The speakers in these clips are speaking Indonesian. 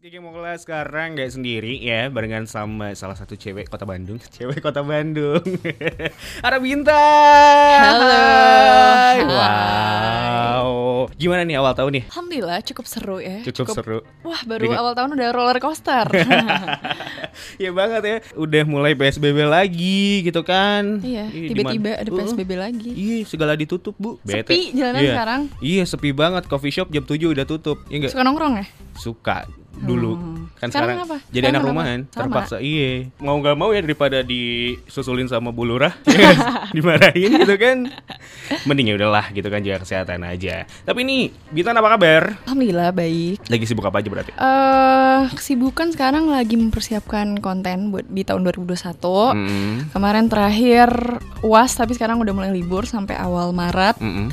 Kiki Mokola sekarang nggak sendiri ya barengan sama salah satu cewek kota Bandung cewek kota Bandung ada Bintang Halo. Hai. Wow gimana nih awal tahun nih Alhamdulillah cukup seru ya. cukup, seru Wah baru Dengan- awal tahun udah roller coaster. ya banget ya udah mulai PSBB lagi gitu kan iya. Tiba-tiba ada Uh, PSBB lagi. Iya segala ditutup bu Bete. Sepi jalanan Iya. sekarang. Iya sepi banget coffee shop jam 7 udah tutup Iya nggak Suka nongkrong ya? suka dulu Hmm. kan Sekarang sekarang, apa? jadi Sekarang anak kenapa? rumahan Sama? terpaksa iya mau nggak mau ya daripada disusulin sama Bu Lurah dimarahin gitu kan mending ya udahlah gitu kan jaga kesehatan aja tapi nih Bitan apa kabar Alhamdulillah baik. lagi sibuk apa aja berarti eh kesibukan sekarang lagi mempersiapkan konten buat di tahun 2021. Mm-mm. Kemarin terakhir UAS tapi sekarang udah mulai libur sampai awal Maret. Mm-mm.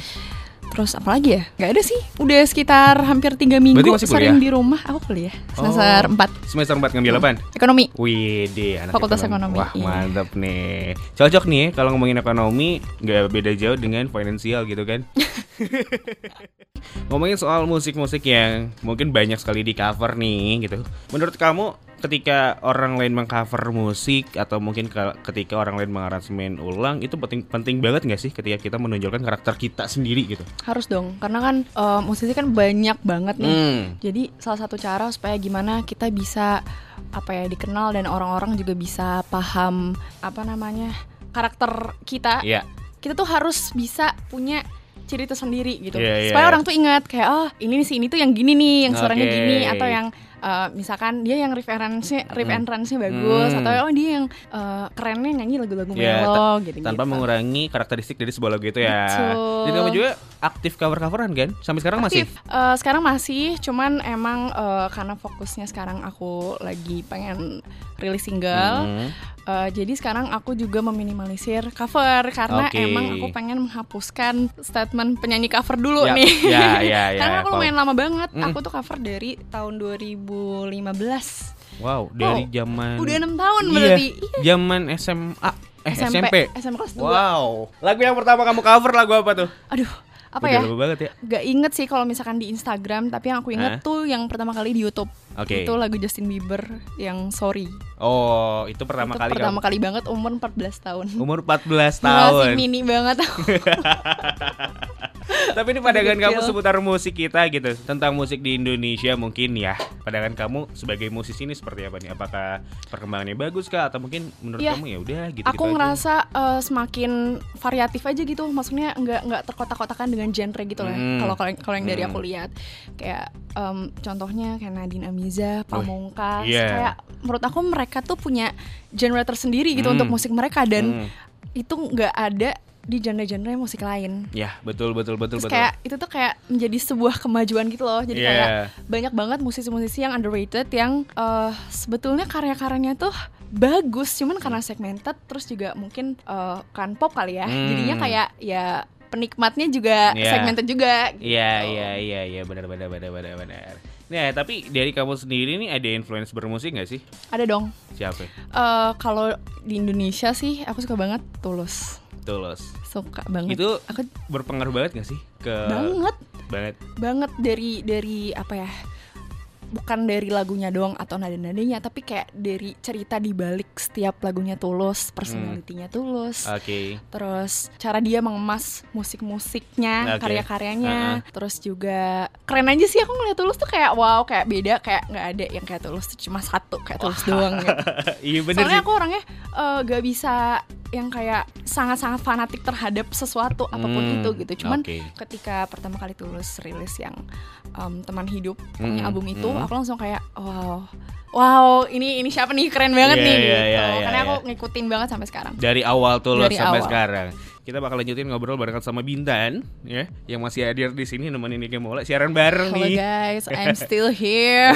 Terus apa lagi ya? Gak ada sih. Udah sekitar hampir tiga minggu Berarti masih sering kuliah? di rumah. Aku kuliah semester Oh. 4 semester 4 ngambil apaan? ekonomi. Wih deh anak Fakultas ekonomi, Wah iya. mantap nih Cocok nih kalau ngomongin ekonomi nggak beda jauh dengan finansial gitu kan Ngomongin soal musik-musik yang mungkin banyak sekali di cover nih gitu Menurut kamu ketika orang lain mengcover musik Atau mungkin ke- ketika orang lain mengaransemen ulang Itu penting penting banget nggak sih ketika kita menonjolkan karakter kita sendiri gitu Harus dong, karena kan eh, musisi kan banyak banget nih. Hmm. Jadi salah satu cara supaya gimana kita bisa apa ya dikenal dan orang-orang juga bisa paham apa namanya karakter kita. Iya Kita tuh harus bisa punya ciri tersendiri gitu. Iya, iya, supaya iya. orang tuh ingat kayak oh ini sih ini tuh yang gini nih, yang suaranya Oke. gini atau yang eh, misalkan dia yang referensinya riff and run-nya bagus Hmm. atau oh dia yang eh, kerennya nyanyi lagu-lagu Iya, melo gitu. tanpa mengurangi karakteristik dari sebuah lagu itu ya. Betul. Dan kamu juga aktif cover-coveran kan? Sampai sekarang masih? aktif. Eh, sekarang masih, cuman emang eh, karena fokusnya sekarang aku lagi pengen rilis single. Hmm. eh, jadi sekarang aku juga meminimalisir cover karena Oke. emang aku pengen menghapuskan statement penyanyi cover dulu Ya, nih. ya, ya, ya, karena aku lumayan lama banget. Mm. Aku tuh cover dari tahun 2015. Wow, dari zaman Udah enam tahun Iya, berarti. Zaman SMA eh SMP. SMP kelas 2. Wow. Lagu yang pertama kamu cover lagu apa tuh? Aduh, apa Udah ya? lama banget ya. Gak inget sih kalau misalkan di Instagram, tapi yang aku inget Hah? tuh yang pertama kali di YouTube. Oke. Itu lagu Justin Bieber yang Sorry. Oh, itu pertama itu kali pertama kamu. kali banget umur 14 tahun. Umur 14 Masih tahun. mini banget. Tapi ini pandangan kamu seputar musik kita gitu Tentang musik di Indonesia mungkin ya Pandangan kamu sebagai musisi ini seperti apa nih? Apakah perkembangannya bagus kah? Atau mungkin menurut Iya. kamu ya udah gitu, aku ngerasa eh, semakin variatif aja gitu. Maksudnya nggak nggak terkotak-kotakan dengan genre gitu lah. Hmm. Kalau kalau kalau yang dari Hmm. aku lihat kayak em, contohnya kayak Nadine Amiza, Pamungkas, iya. kayak menurut aku mereka tuh punya genre tersendiri gitu Hmm. untuk musik mereka dan Hmm. itu nggak ada di genre-genre musik lain. Ya betul betul betul Terus betul kayak itu tuh kayak menjadi sebuah kemajuan gitu loh. Jadi Iya. kayak banyak banget musisi-musisi yang underrated yang eh, sebetulnya karya-karyanya tuh bagus, cuman karena segmented terus juga mungkin eh, kan pop kali ya. Hmm. Jadinya kayak ya penikmatnya juga Iya. segmented juga. gitu. Iya iya iya iya benar benar benar benar benar. Nah tapi dari kamu sendiri nih ada influence bermusik gak sih? Ada dong. Siapa? Eh, kalau di Indonesia sih aku suka banget Tulus. Tulus. Suka banget. Itu aku berpengaruh banget gak sih ke banget banget? banget dari dari apa ya bukan dari lagunya doang atau nada-nadanya tapi kayak dari cerita di balik setiap lagunya tulus personalitinya tulus Oke. terus cara dia mengemas musik-musiknya Oke. karya-karyanya terus juga keren aja sih aku ngeliat tulus tuh kayak wow kayak beda kayak nggak ada yang kayak tulus tuh cuma satu kayak tulus doang gitu. iya bener soalnya sih. aku orangnya eh, gak bisa yang kayak sangat-sangat fanatik terhadap sesuatu apa pun Hmm, itu gitu cuman oke. ketika pertama kali tulus rilis yang um, teman hidup punya Mm, album itu mm. aku langsung kayak wow wow ini ini siapa nih keren banget Iya, nih iya, gitu iya, iya, karena aku iya. ngikutin banget sampai sekarang Dari awal tulus Dari sampai awal. sekarang. Kita bakal lanjutin ngobrol barengan sama Bintan ya, yang masih hadir di sini nemenin Niki Mola. Siaran bareng hello nih. guys. I'm still here.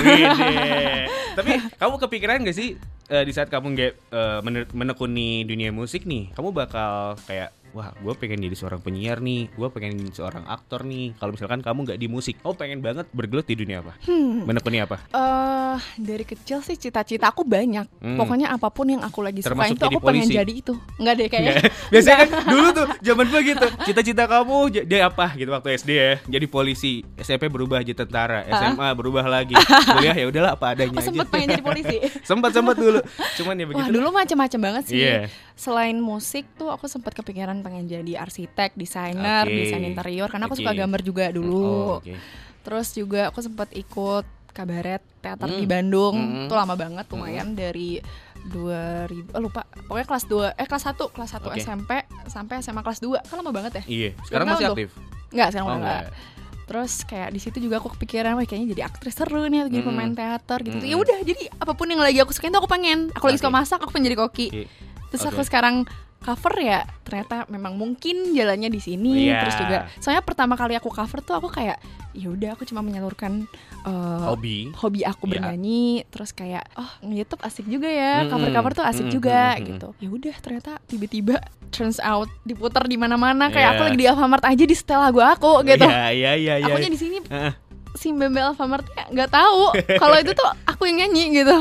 Tapi kamu kepikiran gak sih eh, di saat kamu nggak eh, mener- menekuni dunia musik nih, kamu bakal kayak wah gue pengen jadi seorang penyiar nih, gue pengen jadi seorang aktor nih. Kalau misalkan kamu nggak di musik, kamu pengen banget bergelut di dunia apa? Hmm. Menekuni apa? Eh dari kecil sih cita-cita aku banyak. Hmm. Pokoknya apa pun yang aku lagi Termasuk sukain tuh jadi aku pengen polisi. jadi itu. Enggak deh kayaknya. Biasanya kan dulu tuh zaman gue gitu. Cita-cita kamu jadi apa gitu waktu SD ya? Jadi polisi, SMP berubah jadi tentara, SMA berubah lagi. Kuliah ya udahlah apa adanya Oh, aja. sempet pengen jadi polisi. sempat sempat dulu. Cuman ya begitu. Wah dulu macam-macam banget sih. Iya. Selain musik tuh aku sempat kepikiran pengen jadi arsitek, desainer, Oke. desain interior karena aku suka Oke. gambar juga dulu. Oh, oke. Terus juga aku sempat ikut kabaret teater Hmm. di Bandung. Hmm. Tuh lama banget lumayan dari 2000 oh lupa. Pokoknya kelas 2 eh kelas 1, kelas 1 Oke. SMP sampai SMA kelas 2. Kan lama banget ya? Iya, sekarang Belum masih aktif. Enggak, sekarang Oh, enggak. enggak. Terus kayak di situ juga aku kepikiran wah kayaknya jadi aktris seru nih atau jadi Mm. pemain teater gitu. Mm. Ya udah, jadi apa pun yang lagi aku sukain tuh aku pengen. Aku lagi suka masak, aku pengen jadi koki. Oke. Terus Oke. aku sekarang cover ya ternyata memang mungkin jalannya di sini. Iya. Terus juga soalnya pertama kali aku cover tuh aku kayak ya udah aku cuma menyalurkan uh, Hobi. hobi aku Iya. bernyanyi terus kayak oh nge-youtube asik juga ya cover-cover tuh asik Mm-mm, juga mm-mm. gitu ya udah ternyata tiba-tiba turns out diputar di mana-mana kayak Iya. aku lagi di Alfamart aja di setel lagu aku gitu Iya, iya, iya, iya. akunya di sini Heeh. si Mbembe Alfamart nggak tahu kalau itu tuh aku yang nyanyi gitu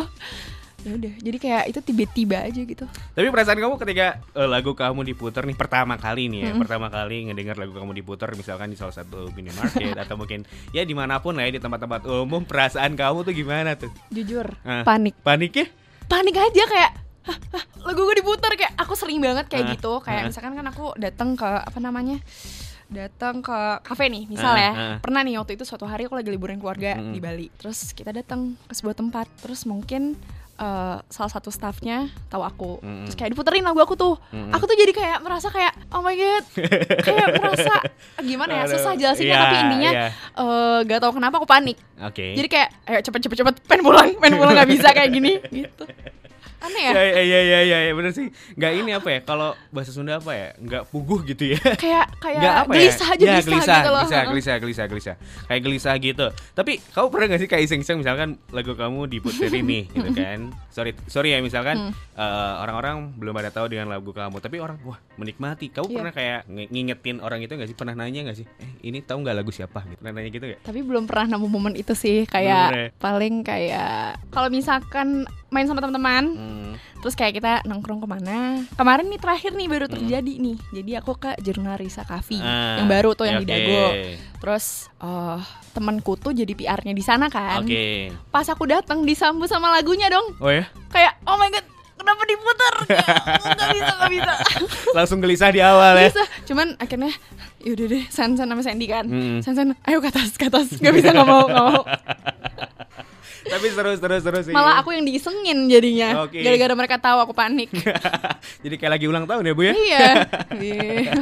ya udah jadi kayak itu tiba-tiba aja gitu Tapi perasaan kamu ketika eh, lagu kamu diputar nih pertama kali nih ya, Mm-mm. pertama kali ngedengar lagu kamu diputar misalkan di salah satu minimarket atau mungkin ya di mana pun lah ya di tempat-tempat umum, perasaan kamu tuh gimana tuh? jujur Ah. panik Panik ya? panik aja kayak "Hah, hah, lagu gue diputar kayak aku sering banget kayak Ah, gitu kayak ah. misalkan kan aku datang ke apa namanya datang ke kafe nih misal ya ah. pernah nih waktu itu suatu hari aku lagi liburan keluarga Mm-mm. di Bali terus kita datang ke sebuah tempat terus mungkin eh, salah satu staffnya tahu aku Mm-mm. terus kayak diputerin lagu aku tuh Mm-mm. aku tuh jadi kayak merasa kayak oh my god kayak merasa gimana ya susah jelasinnya iya, tapi intinya iya. eh, gak tahu kenapa aku panik Oke. jadi kayak ayo cepet cepet cepet pengen pulang pengen pulang nggak bisa kayak gini gitu aneh ya ya ya ya ya, ya, bener sih. Nggak ini apa ya? Kalau bahasa Sunda apa ya? Nggak puguh gitu ya. kayak kayak Nggak apa gelisah ya? aja ya, gelisah, gelisah, gitu loh gelisah, gelisah, gelisah, gelisah. Kayak gelisah gitu. Tapi kamu pernah gak sih kayak iseng-iseng misalkan lagu kamu diputerin nih gitu kan? Sorry, sorry ya misalkan Hmm. eh, orang-orang belum ada tahu dengan lagu kamu, tapi orang wah menikmati. Kamu Iya. pernah kayak nge- ngingetin orang itu gak sih? Pernah nanya gak sih? Eh ini tahu nggak lagu siapa? Gitu. Pernah nanya gitu gak? tapi belum pernah nemu momen itu sih ya? kayak paling kayak kalau misalkan main sama teman-teman Hmm. terus kayak kita nongkrong ke mana kemarin nih terakhir nih baru Hmm. terjadi nih jadi aku ke Jurnal Risa Cafe Ah, yang baru tuh yang oke. di Dago terus eh temanku tuh jadi PR-nya di sana kan Oke. pas aku datang disambut sama lagunya dong Oh ya? kayak oh my god kenapa diputar nggak bisa nggak bisa Langsung gelisah di awal ya. bisa cuman akhirnya yaudah deh San San sama Sandy kan Mm-mm. San San ayo ke atas ke atas nggak bisa nggak mau nggak mau Tapi seru seru seru sih. malah aku yang diisengin jadinya Oke. gara-gara mereka tahu aku panik Jadi kayak lagi ulang tahun ya Bu ya? iya Iya.